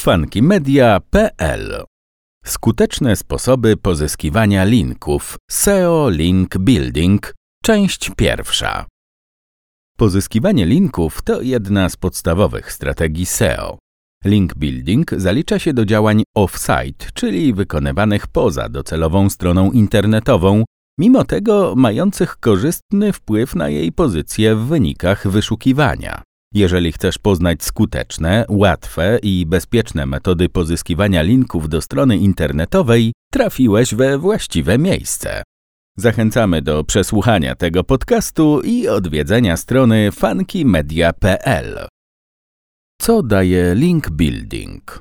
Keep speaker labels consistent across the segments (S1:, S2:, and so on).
S1: funkymedia.pl Skuteczne sposoby pozyskiwania linków SEO Link Building Część pierwsza Pozyskiwanie linków to jedna z podstawowych strategii SEO. Link building zalicza się do działań off-site, czyli wykonywanych poza docelową stroną internetową, mimo tego mających korzystny wpływ na jej pozycję w wynikach wyszukiwania. Jeżeli chcesz poznać skuteczne, łatwe i bezpieczne metody pozyskiwania linków do strony internetowej, trafiłeś we właściwe miejsce. Zachęcamy do przesłuchania tego podcastu i odwiedzenia strony funkymedia.pl. Co daje link building?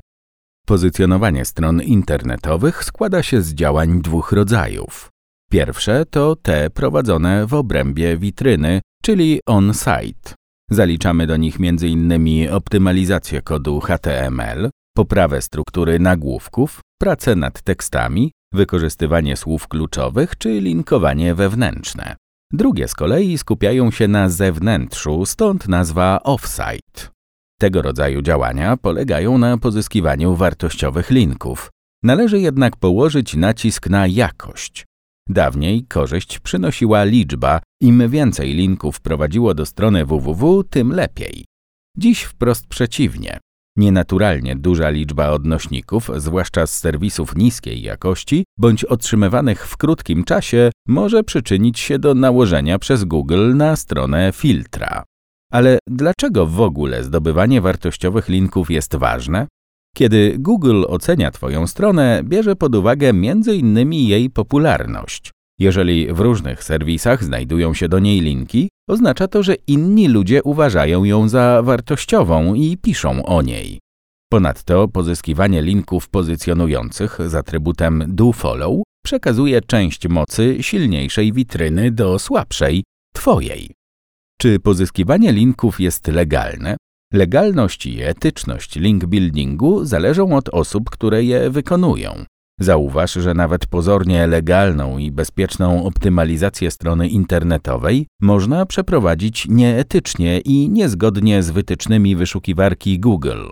S1: Pozycjonowanie stron internetowych składa się z działań dwóch rodzajów. Pierwsze to te prowadzone w obrębie witryny, czyli on-site. Zaliczamy do nich m.in. optymalizację kodu HTML, poprawę struktury nagłówków, pracę nad tekstami, wykorzystywanie słów kluczowych czy linkowanie wewnętrzne. Drugie z kolei skupiają się na zewnętrzu, stąd nazwa offsite. Tego rodzaju działania polegają na pozyskiwaniu wartościowych linków. Należy jednak położyć nacisk na jakość. Dawniej korzyść przynosiła liczba, im więcej linków prowadziło do strony www, tym lepiej. Dziś wprost przeciwnie. Nienaturalnie duża liczba odnośników, zwłaszcza z serwisów niskiej jakości bądź otrzymywanych w krótkim czasie, może przyczynić się do nałożenia przez Google na stronę filtra. Ale dlaczego w ogóle zdobywanie wartościowych linków jest ważne? Kiedy Google ocenia Twoją stronę, bierze pod uwagę m.in. jej popularność. Jeżeli w różnych serwisach znajdują się do niej linki, oznacza to, że inni ludzie uważają ją za wartościową i piszą o niej. Ponadto pozyskiwanie linków pozycjonujących z atrybutem dofollow przekazuje część mocy silniejszej witryny do słabszej, Twojej. Czy pozyskiwanie linków jest legalne? Legalność i etyczność link buildingu zależą od osób, które je wykonują. Zauważ, że nawet pozornie legalną i bezpieczną optymalizację strony internetowej można przeprowadzić nieetycznie i niezgodnie z wytycznymi wyszukiwarki Google.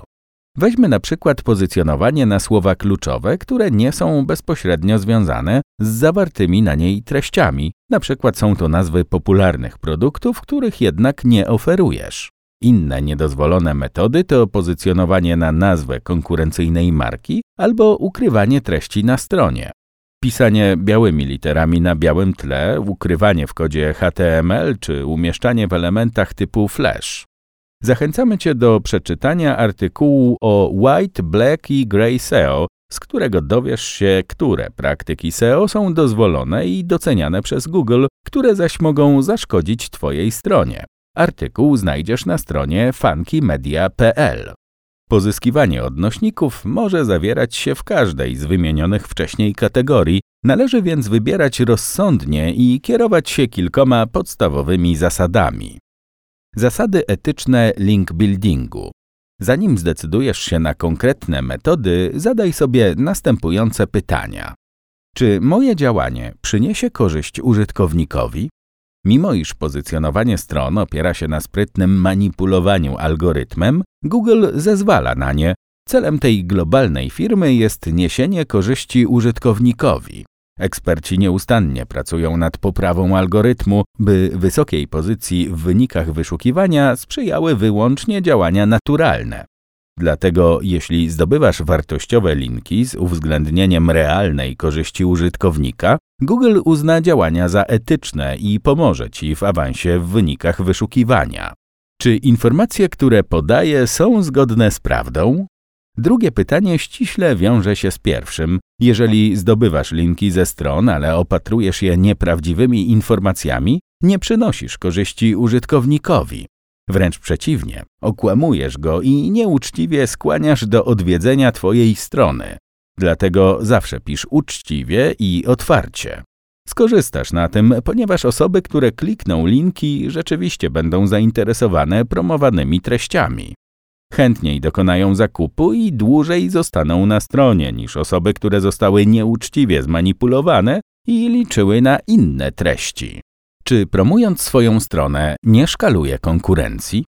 S1: Weźmy na przykład pozycjonowanie na słowa kluczowe, które nie są bezpośrednio związane z zawartymi na niej treściami. Na przykład są to nazwy popularnych produktów, których jednak nie oferujesz. Inne niedozwolone metody to pozycjonowanie na nazwę konkurencyjnej marki albo ukrywanie treści na stronie. Pisanie białymi literami na białym tle, ukrywanie w kodzie HTML czy umieszczanie w elementach typu flash. Zachęcamy Cię do przeczytania artykułu o White, Black i Grey SEO, z którego dowiesz się, które praktyki SEO są dozwolone i doceniane przez Google, które zaś mogą zaszkodzić Twojej stronie. Artykuł znajdziesz na stronie funkymedia.pl. Pozyskiwanie odnośników może zawierać się w każdej z wymienionych wcześniej kategorii, należy więc wybierać rozsądnie i kierować się kilkoma podstawowymi zasadami. Zasady etyczne link buildingu. Zanim zdecydujesz się na konkretne metody, zadaj sobie następujące pytania. Czy moje działanie przyniesie korzyść użytkownikowi? Mimo iż pozycjonowanie stron opiera się na sprytnym manipulowaniu algorytmem, Google zezwala na nie. Celem tej globalnej firmy jest niesienie korzyści użytkownikowi. Eksperci nieustannie pracują nad poprawą algorytmu, by wysokiej pozycji w wynikach wyszukiwania sprzyjały wyłącznie działania naturalne. Dlatego jeśli zdobywasz wartościowe linki z uwzględnieniem realnej korzyści użytkownika, Google uzna działania za etyczne i pomoże Ci w awansie w wynikach wyszukiwania. Czy informacje, które podaję, są zgodne z prawdą? Drugie pytanie ściśle wiąże się z pierwszym. Jeżeli zdobywasz linki ze stron, ale opatrujesz je nieprawdziwymi informacjami, nie przynosisz korzyści użytkownikowi. Wręcz przeciwnie, okłamujesz go i nieuczciwie skłaniasz do odwiedzenia Twojej strony. Dlatego zawsze pisz uczciwie i otwarcie. Skorzystasz na tym, ponieważ osoby, które klikną linki, rzeczywiście będą zainteresowane promowanymi treściami. Chętniej dokonają zakupu i dłużej zostaną na stronie niż osoby, które zostały nieuczciwie zmanipulowane i liczyły na inne treści. Czy promując swoją stronę nie szkaluje konkurencji?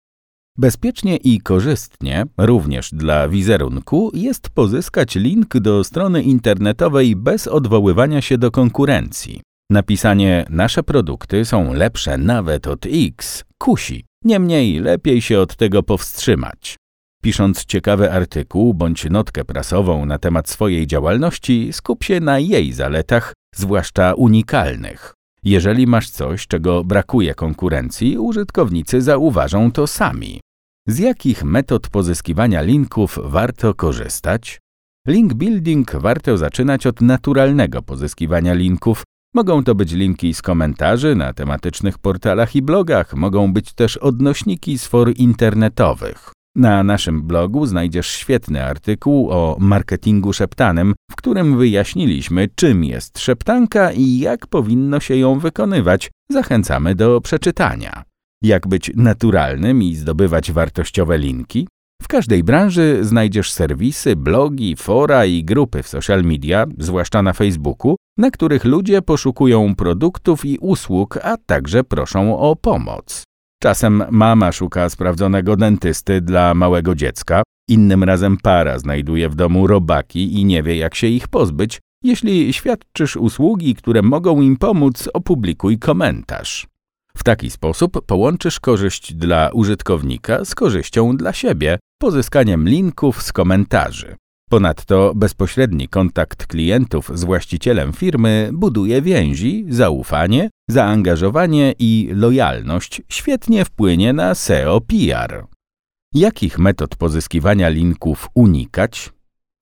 S1: Bezpiecznie i korzystnie, również dla wizerunku, jest pozyskać link do strony internetowej bez odwoływania się do konkurencji. Napisanie nasze produkty są lepsze nawet od X kusi. Niemniej lepiej się od tego powstrzymać. Pisząc ciekawy artykuł bądź notkę prasową na temat swojej działalności, skup się na jej zaletach, zwłaszcza unikalnych. Jeżeli masz coś, czego brakuje konkurencji, użytkownicy zauważą to sami. Z jakich metod pozyskiwania linków warto korzystać? Link building warto zaczynać od naturalnego pozyskiwania linków. Mogą to być linki z komentarzy na tematycznych portalach i blogach, mogą być też odnośniki z for internetowych. Na naszym blogu znajdziesz świetny artykuł o marketingu szeptanym, w którym wyjaśniliśmy, czym jest szeptanka i jak powinno się ją wykonywać. Zachęcamy do przeczytania. Jak być naturalnym i zdobywać wartościowe linki? W każdej branży znajdziesz serwisy, blogi, fora i grupy w social media, zwłaszcza na Facebooku, na których ludzie poszukują produktów i usług, a także proszą o pomoc. Czasem mama szuka sprawdzonego dentysty dla małego dziecka, innym razem para znajduje w domu robaki i nie wie jak się ich pozbyć. Jeśli świadczysz usługi, które mogą im pomóc, opublikuj komentarz. W taki sposób połączysz korzyść dla użytkownika z korzyścią dla siebie, pozyskaniem linków z komentarzy. Ponadto bezpośredni kontakt klientów z właścicielem firmy buduje więzi, zaufanie, zaangażowanie i lojalność świetnie wpłynie na SEO PR. Jakich metod pozyskiwania linków unikać?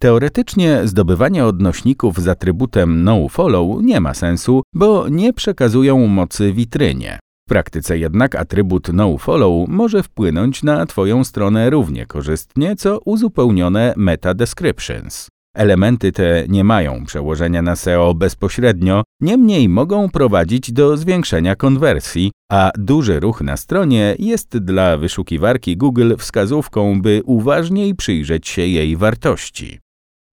S1: Teoretycznie zdobywanie odnośników z atrybutem nofollow nie ma sensu, bo nie przekazują mocy witrynie. W praktyce jednak atrybut nofollow może wpłynąć na Twoją stronę równie korzystnie, co uzupełnione meta descriptions. Elementy te nie mają przełożenia na SEO bezpośrednio, niemniej mogą prowadzić do zwiększenia konwersji, a duży ruch na stronie jest dla wyszukiwarki Google wskazówką, by uważniej przyjrzeć się jej wartości.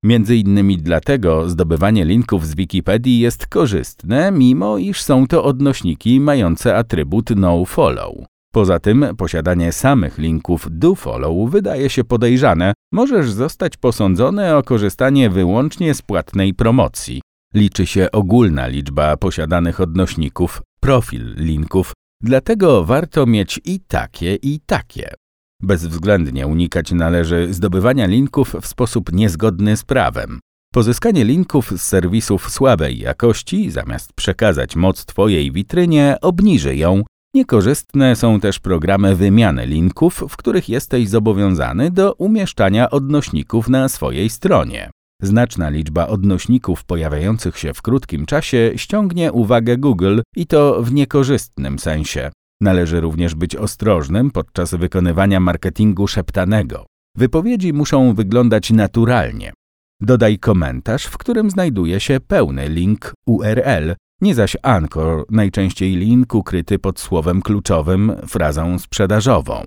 S1: Między innymi dlatego zdobywanie linków z Wikipedii jest korzystne, mimo iż są to odnośniki mające atrybut nofollow. Poza tym posiadanie samych linków dofollow wydaje się podejrzane. Możesz zostać posądzony o korzystanie wyłącznie z płatnej promocji. Liczy się ogólna liczba posiadanych odnośników, profil linków, dlatego warto mieć i takie, i takie. Bezwzględnie unikać należy zdobywania linków w sposób niezgodny z prawem. Pozyskanie linków z serwisów słabej jakości, zamiast przekazać moc Twojej witrynie, obniży ją. Niekorzystne są też programy wymiany linków, w których jesteś zobowiązany do umieszczania odnośników na swojej stronie. Znaczna liczba odnośników pojawiających się w krótkim czasie ściągnie uwagę Google i to w niekorzystnym sensie. Należy również być ostrożnym podczas wykonywania marketingu szeptanego. Wypowiedzi muszą wyglądać naturalnie. Dodaj komentarz, w którym znajduje się pełny link URL, nie zaś anchor, najczęściej link ukryty pod słowem kluczowym, frazą sprzedażową.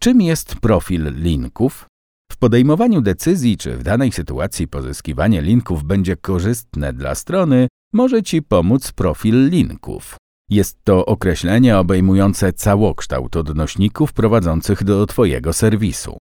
S1: Czym jest profil linków? W podejmowaniu decyzji, czy w danej sytuacji pozyskiwanie linków będzie korzystne dla strony, może Ci pomóc profil linków. Jest to określenie obejmujące całokształt odnośników prowadzących do Twojego serwisu.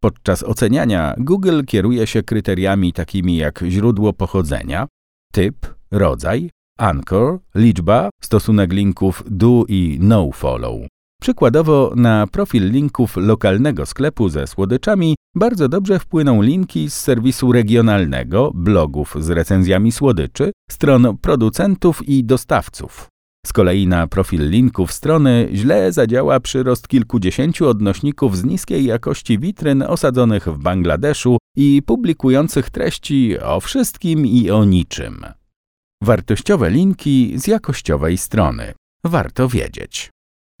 S1: Podczas oceniania Google kieruje się kryteriami takimi jak źródło pochodzenia, typ, rodzaj, anchor, liczba, stosunek linków do i no follow. Przykładowo na profil linków lokalnego sklepu ze słodyczami bardzo dobrze wpłyną linki z serwisu regionalnego, blogów z recenzjami słodyczy, stron producentów i dostawców. Z kolei na profil linków strony źle zadziała przyrost kilkudziesięciu odnośników z niskiej jakości witryn osadzonych w Bangladeszu i publikujących treści o wszystkim i o niczym. Wartościowe linki z jakościowej strony. Warto wiedzieć.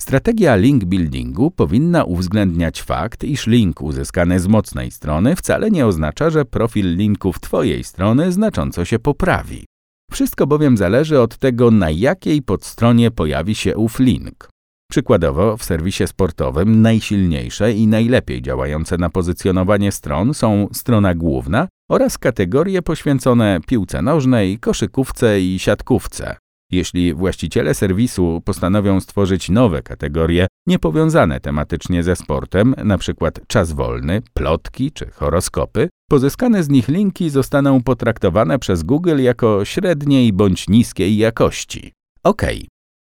S1: Strategia link buildingu powinna uwzględniać fakt, iż link uzyskany z mocnej strony wcale nie oznacza, że profil linków Twojej strony znacząco się poprawi. Wszystko bowiem zależy od tego, na jakiej podstronie pojawi się ów link. Przykładowo w serwisie sportowym najsilniejsze i najlepiej działające na pozycjonowanie stron są strona główna oraz kategorie poświęcone piłce nożnej, koszykówce i siatkówce. Jeśli właściciele serwisu postanowią stworzyć nowe kategorie niepowiązane tematycznie ze sportem, np. czas wolny, plotki czy horoskopy, pozyskane z nich linki zostaną potraktowane przez Google jako średniej bądź niskiej jakości. OK,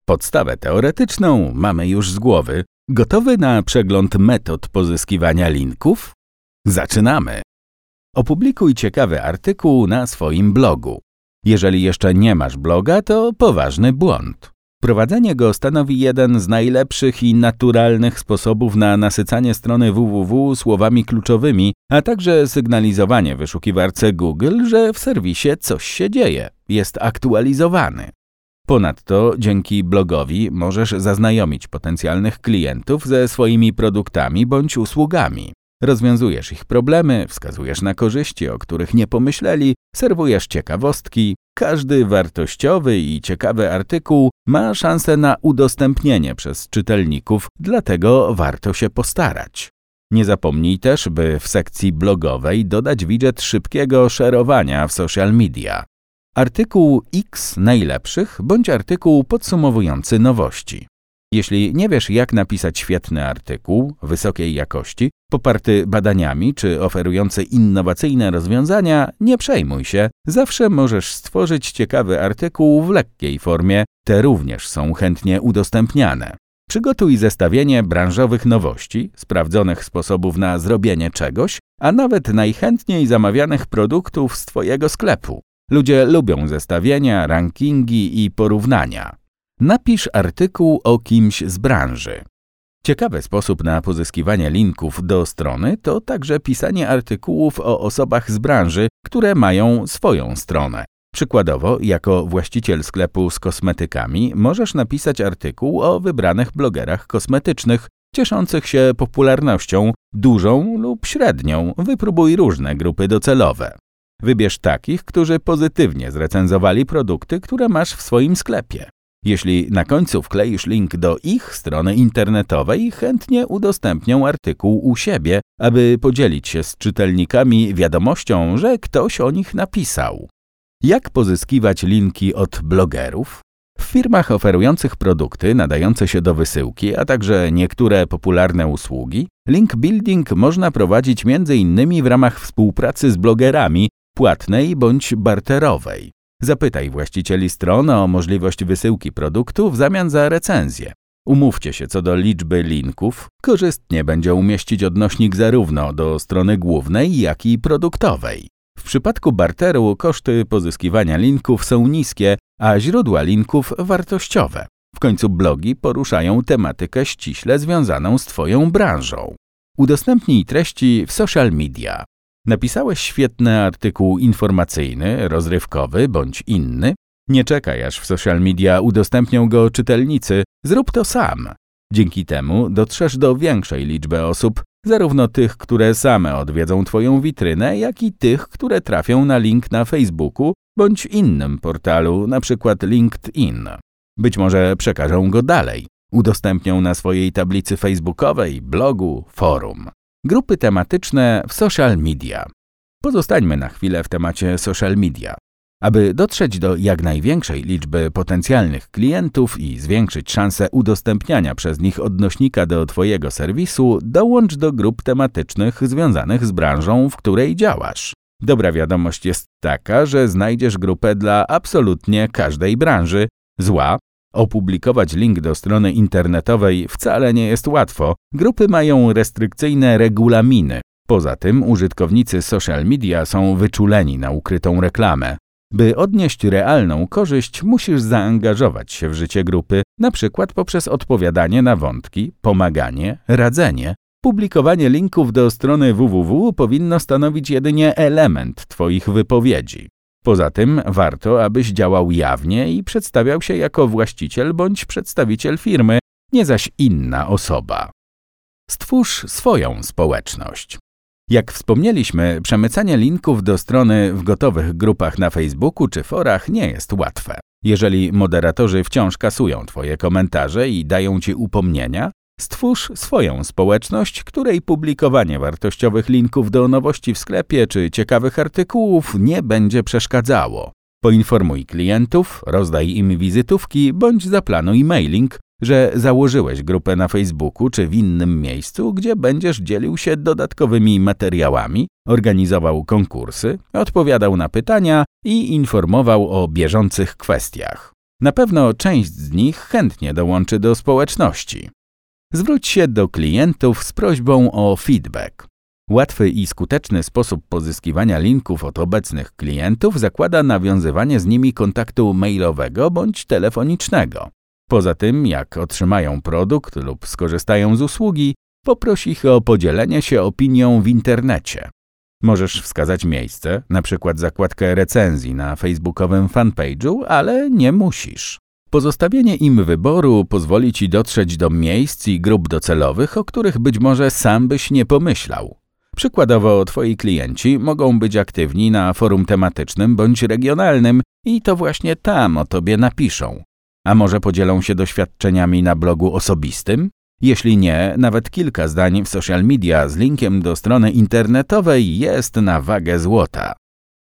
S1: podstawę teoretyczną mamy już z głowy. Gotowy na przegląd metod pozyskiwania linków? Zaczynamy! Opublikuj ciekawy artykuł na swoim blogu. Jeżeli jeszcze nie masz bloga, to poważny błąd. Prowadzenie go stanowi jeden z najlepszych i naturalnych sposobów na nasycanie strony www słowami kluczowymi, a także sygnalizowanie wyszukiwarce Google, że w serwisie coś się dzieje, jest aktualizowany. Ponadto dzięki blogowi możesz zaznajomić potencjalnych klientów ze swoimi produktami bądź usługami. Rozwiązujesz ich problemy, wskazujesz na korzyści, o których nie pomyśleli, serwujesz ciekawostki. Każdy wartościowy i ciekawy artykuł ma szansę na udostępnienie przez czytelników, dlatego warto się postarać. Nie zapomnij też, by w sekcji blogowej dodać widget szybkiego szerowania w social media. Artykuł X najlepszych bądź artykuł podsumowujący nowości. Jeśli nie wiesz, jak napisać świetny artykuł wysokiej jakości, poparty badaniami czy oferujący innowacyjne rozwiązania, nie przejmuj się. Zawsze możesz stworzyć ciekawy artykuł w lekkiej formie, te również są chętnie udostępniane. Przygotuj zestawienie branżowych nowości, sprawdzonych sposobów na zrobienie czegoś, a nawet najchętniej zamawianych produktów z Twojego sklepu. Ludzie lubią zestawienia, rankingi i porównania. Napisz artykuł o kimś z branży. Ciekawy sposób na pozyskiwanie linków do strony to także pisanie artykułów o osobach z branży, które mają swoją stronę. Przykładowo, jako właściciel sklepu z kosmetykami możesz napisać artykuł o wybranych blogerach kosmetycznych, cieszących się popularnością, dużą lub średnią. Wypróbuj różne grupy docelowe. Wybierz takich, którzy pozytywnie zrecenzowali produkty, które masz w swoim sklepie. Jeśli na końcu wkleisz link do ich strony internetowej, chętnie udostępnią artykuł u siebie, aby podzielić się z czytelnikami wiadomością, że ktoś o nich napisał. Jak pozyskiwać linki od blogerów? W firmach oferujących produkty nadające się do wysyłki, a także niektóre popularne usługi, link building można prowadzić m.in. w ramach współpracy z blogerami płatnej bądź barterowej. Zapytaj właścicieli stron o możliwość wysyłki produktu w zamian za recenzję. Umówcie się co do liczby linków. Korzystnie będzie umieścić odnośnik zarówno do strony głównej, jak i produktowej. W przypadku barteru koszty pozyskiwania linków są niskie, a źródła linków wartościowe. W końcu blogi poruszają tematykę ściśle związaną z Twoją branżą. Udostępnij treści w social media. Napisałeś świetny artykuł informacyjny, rozrywkowy bądź inny? Nie czekaj, aż w social media udostępnią go czytelnicy, zrób to sam. Dzięki temu dotrzesz do większej liczby osób, zarówno tych, które same odwiedzą Twoją witrynę, jak i tych, które trafią na link na Facebooku bądź innym portalu, np. LinkedIn. Być może przekażą go dalej, udostępnią na swojej tablicy facebookowej, blogu, forum. Grupy tematyczne w social media. Pozostańmy na chwilę w temacie social media. Aby dotrzeć do jak największej liczby potencjalnych klientów i zwiększyć szanse udostępniania przez nich odnośnika do Twojego serwisu, dołącz do grup tematycznych związanych z branżą, w której działasz. Dobra wiadomość jest taka, że znajdziesz grupę dla absolutnie każdej branży. Zła Opublikować link do strony internetowej wcale nie jest łatwo. Grupy mają restrykcyjne regulaminy. Poza tym użytkownicy social media są wyczuleni na ukrytą reklamę. By odnieść realną korzyść, musisz zaangażować się w życie grupy, na przykład poprzez odpowiadanie na wątki, pomaganie, radzenie. Publikowanie linków do strony www powinno stanowić jedynie element Twoich wypowiedzi. Poza tym warto, abyś działał jawnie i przedstawiał się jako właściciel bądź przedstawiciel firmy, nie zaś inna osoba. Stwórz swoją społeczność. Jak wspomnieliśmy, przemycanie linków do strony w gotowych grupach na Facebooku czy forach nie jest łatwe. Jeżeli moderatorzy wciąż kasują Twoje komentarze i dają Ci upomnienia, Stwórz swoją społeczność, której publikowanie wartościowych linków do nowości w sklepie czy ciekawych artykułów nie będzie przeszkadzało. Poinformuj klientów, rozdaj im wizytówki bądź zaplanuj mailing, że założyłeś grupę na Facebooku czy w innym miejscu, gdzie będziesz dzielił się dodatkowymi materiałami, organizował konkursy, odpowiadał na pytania i informował o bieżących kwestiach. Na pewno część z nich chętnie dołączy do społeczności. Zwróć się do klientów z prośbą o feedback. Łatwy i skuteczny sposób pozyskiwania linków od obecnych klientów zakłada nawiązywanie z nimi kontaktu mailowego bądź telefonicznego. Poza tym, jak otrzymają produkt lub skorzystają z usługi, poproś ich o podzielenie się opinią w internecie. Możesz wskazać miejsce, np. zakładkę recenzji na facebookowym fanpage'u, ale nie musisz. Pozostawienie im wyboru pozwoli ci dotrzeć do miejsc i grup docelowych, o których być może sam byś nie pomyślał. Przykładowo, twoi klienci mogą być aktywni na forum tematycznym bądź regionalnym i to właśnie tam o tobie napiszą. A może podzielą się doświadczeniami na blogu osobistym? Jeśli nie, nawet kilka zdań w social media z linkiem do strony internetowej jest na wagę złota.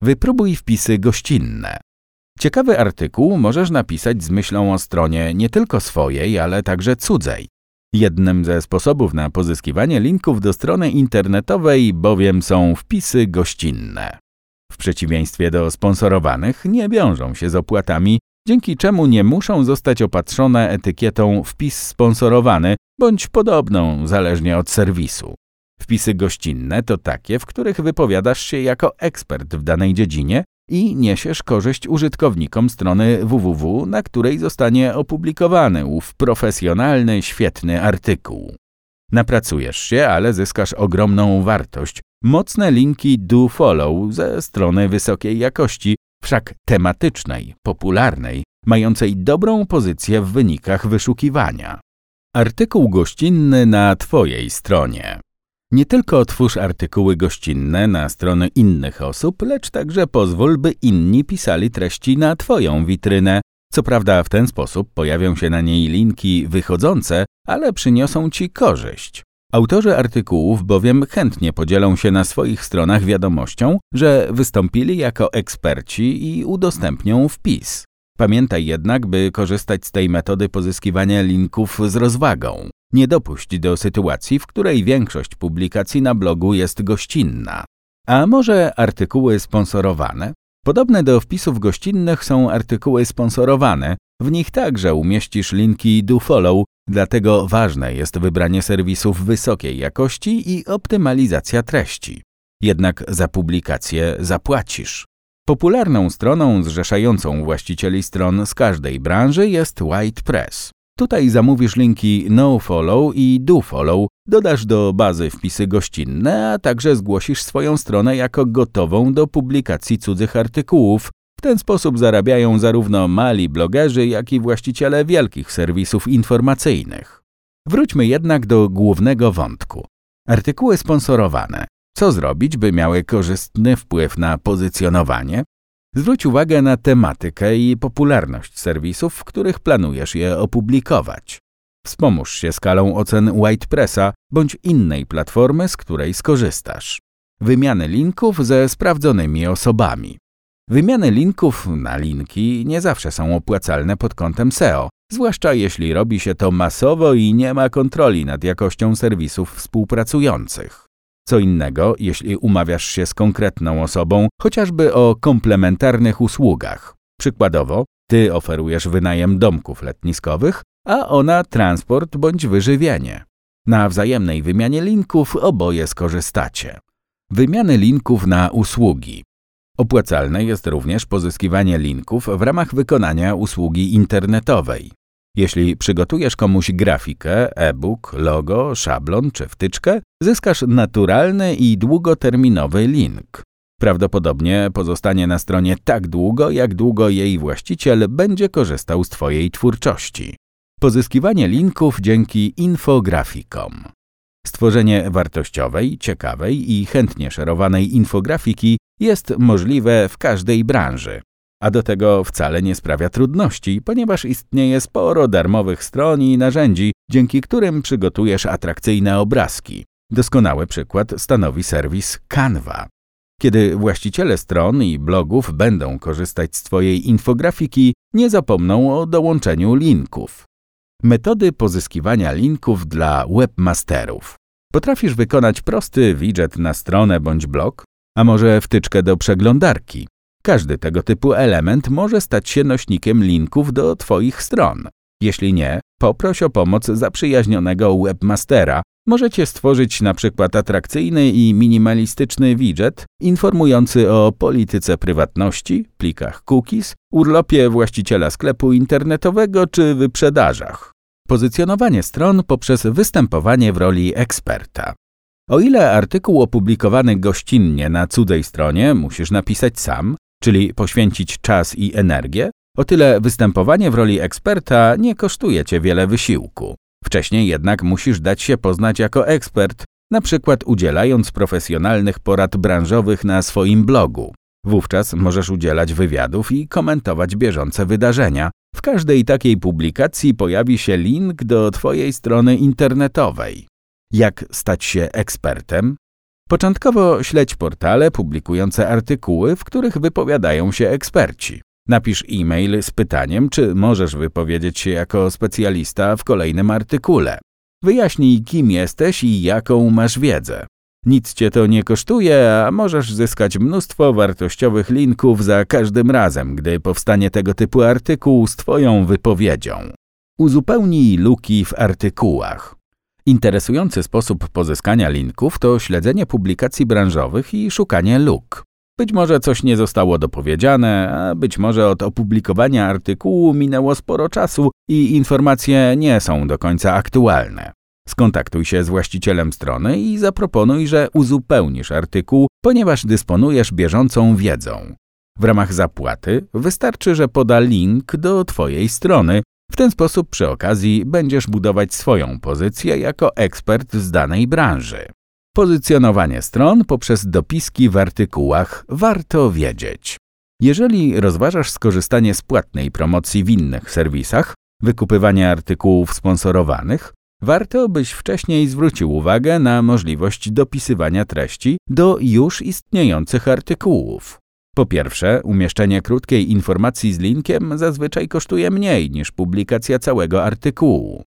S1: Wypróbuj wpisy gościnne. Ciekawy artykuł możesz napisać z myślą o stronie nie tylko swojej, ale także cudzej. Jednym ze sposobów na pozyskiwanie linków do strony internetowej bowiem są wpisy gościnne. W przeciwieństwie do sponsorowanych nie wiążą się z opłatami, dzięki czemu nie muszą zostać opatrzone etykietą wpis sponsorowany bądź podobną, zależnie od serwisu. Wpisy gościnne to takie, w których wypowiadasz się jako ekspert w danej dziedzinie i niesiesz korzyść użytkownikom strony www, na której zostanie opublikowany ów profesjonalny, świetny artykuł. Napracujesz się, ale zyskasz ogromną wartość. Mocne linki do follow ze strony wysokiej jakości, wszak tematycznej, popularnej, mającej dobrą pozycję w wynikach wyszukiwania. Artykuł gościnny na Twojej stronie. Nie tylko twórz artykuły gościnne na strony innych osób, lecz także pozwól, by inni pisali treści na Twoją witrynę. Co prawda w ten sposób pojawią się na niej linki wychodzące, ale przyniosą Ci korzyść. Autorzy artykułów bowiem chętnie podzielą się na swoich stronach wiadomością, że wystąpili jako eksperci i udostępnią wpis. Pamiętaj jednak, by korzystać z tej metody pozyskiwania linków z rozwagą. Nie dopuść do sytuacji, w której większość publikacji na blogu jest gościnna. A może artykuły sponsorowane? Podobne do wpisów gościnnych są artykuły sponsorowane. W nich także umieścisz linki do follow, dlatego ważne jest wybranie serwisów wysokiej jakości i optymalizacja treści. Jednak za publikację zapłacisz. Popularną stroną zrzeszającą właścicieli stron z każdej branży jest White Press. Tutaj zamówisz linki nofollow i dofollow, dodasz do bazy wpisy gościnne, a także zgłosisz swoją stronę jako gotową do publikacji cudzych artykułów. W ten sposób zarabiają zarówno mali blogerzy, jak i właściciele wielkich serwisów informacyjnych. Wróćmy jednak do głównego wątku. Artykuły sponsorowane. Co zrobić, by miały korzystny wpływ na pozycjonowanie? Zwróć uwagę na tematykę i popularność serwisów, w których planujesz je opublikować. Wspomóż się skalą ocen Whitepressa bądź innej platformy, z której skorzystasz. Wymiany linków ze sprawdzonymi osobami. Wymiany linków na linki nie zawsze są opłacalne pod kątem SEO, zwłaszcza jeśli robi się to masowo i nie ma kontroli nad jakością serwisów współpracujących. Co innego, jeśli umawiasz się z konkretną osobą, chociażby o komplementarnych usługach. Przykładowo, ty oferujesz wynajem domków letniskowych, a ona transport bądź wyżywienie. Na wzajemnej wymianie linków oboje skorzystacie. Wymiany linków na usługi. Opłacalne jest również pozyskiwanie linków w ramach wykonania usługi internetowej. Jeśli przygotujesz komuś grafikę, e-book, logo, szablon czy wtyczkę, zyskasz naturalny i długoterminowy link. Prawdopodobnie pozostanie na stronie tak długo, jak długo jej właściciel będzie korzystał z Twojej twórczości. Pozyskiwanie linków dzięki infografikom. Stworzenie wartościowej, ciekawej i chętnie szerowanej infografiki jest możliwe w każdej branży a do tego wcale nie sprawia trudności, ponieważ istnieje sporo darmowych stron i narzędzi, dzięki którym przygotujesz atrakcyjne obrazki. Doskonały przykład stanowi serwis Canva. Kiedy właściciele stron i blogów będą korzystać z Twojej infografiki, nie zapomną o dołączeniu linków. Metody pozyskiwania linków dla webmasterów. Potrafisz wykonać prosty widget na stronę bądź blog, a może wtyczkę do przeglądarki. Każdy tego typu element może stać się nośnikiem linków do Twoich stron. Jeśli nie, poproś o pomoc zaprzyjaźnionego webmastera. Możecie stworzyć na przykład atrakcyjny i minimalistyczny widget informujący o polityce prywatności, plikach cookies, urlopie właściciela sklepu internetowego czy wyprzedażach. Pozycjonowanie stron poprzez występowanie w roli eksperta. O ile artykuł opublikowany gościnnie na cudzej stronie musisz napisać sam, czyli poświęcić czas i energię, o tyle występowanie w roli eksperta nie kosztuje cię wiele wysiłku. Wcześniej jednak musisz dać się poznać jako ekspert, na przykład udzielając profesjonalnych porad branżowych na swoim blogu. Wówczas możesz udzielać wywiadów i komentować bieżące wydarzenia. W każdej takiej publikacji pojawi się link do Twojej strony internetowej. Jak stać się ekspertem? Początkowo śledź portale publikujące artykuły, w których wypowiadają się eksperci. Napisz e-mail z pytaniem, czy możesz wypowiedzieć się jako specjalista w kolejnym artykule. Wyjaśnij, kim jesteś i jaką masz wiedzę. Nic cię to nie kosztuje, a możesz zyskać mnóstwo wartościowych linków za każdym razem, gdy powstanie tego typu artykuł z Twoją wypowiedzią. Uzupełnij luki w artykułach. Interesujący sposób pozyskania linków to śledzenie publikacji branżowych i szukanie luk. Być może coś nie zostało dopowiedziane, a być może od opublikowania artykułu minęło sporo czasu i informacje nie są do końca aktualne. Skontaktuj się z właścicielem strony i zaproponuj, że uzupełnisz artykuł, ponieważ dysponujesz bieżącą wiedzą. W ramach zapłaty wystarczy, że poda link do Twojej strony. W ten sposób przy okazji będziesz budować swoją pozycję jako ekspert z danej branży. Pozycjonowanie stron poprzez dopiski w artykułach warto wiedzieć. Jeżeli rozważasz skorzystanie z płatnej promocji w innych serwisach, wykupywanie artykułów sponsorowanych, warto byś wcześniej zwrócił uwagę na możliwość dopisywania treści do już istniejących artykułów. Po pierwsze, umieszczenie krótkiej informacji z linkiem zazwyczaj kosztuje mniej niż publikacja całego artykułu.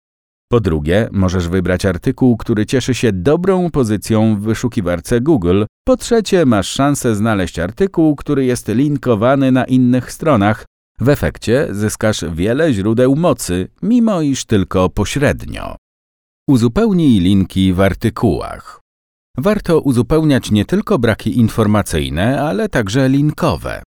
S1: Po drugie, możesz wybrać artykuł, który cieszy się dobrą pozycją w wyszukiwarce Google. Po trzecie, masz szansę znaleźć artykuł, który jest linkowany na innych stronach. W efekcie zyskasz wiele źródeł mocy, mimo iż tylko pośrednio. Uzupełnij linki w artykułach. Warto uzupełniać nie tylko braki informacyjne, ale także linkowe.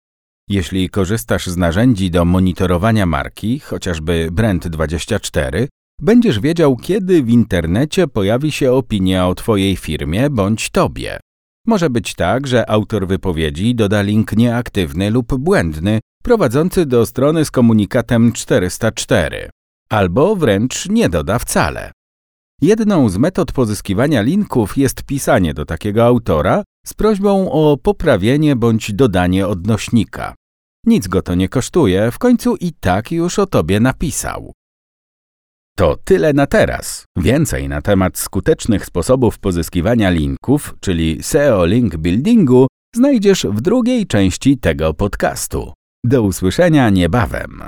S1: Jeśli korzystasz z narzędzi do monitorowania marki, chociażby Brand24, będziesz wiedział, kiedy w internecie pojawi się opinia o Twojej firmie bądź Tobie. Może być tak, że autor wypowiedzi doda link nieaktywny lub błędny, prowadzący do strony z komunikatem 404, albo wręcz nie doda wcale. Jedną z metod pozyskiwania linków jest pisanie do takiego autora z prośbą o poprawienie bądź dodanie odnośnika. Nic go to nie kosztuje, w końcu i tak już o tobie napisał. To tyle na teraz. Więcej na temat skutecznych sposobów pozyskiwania linków, czyli SEO Link Buildingu, znajdziesz w drugiej części tego podcastu. Do usłyszenia niebawem.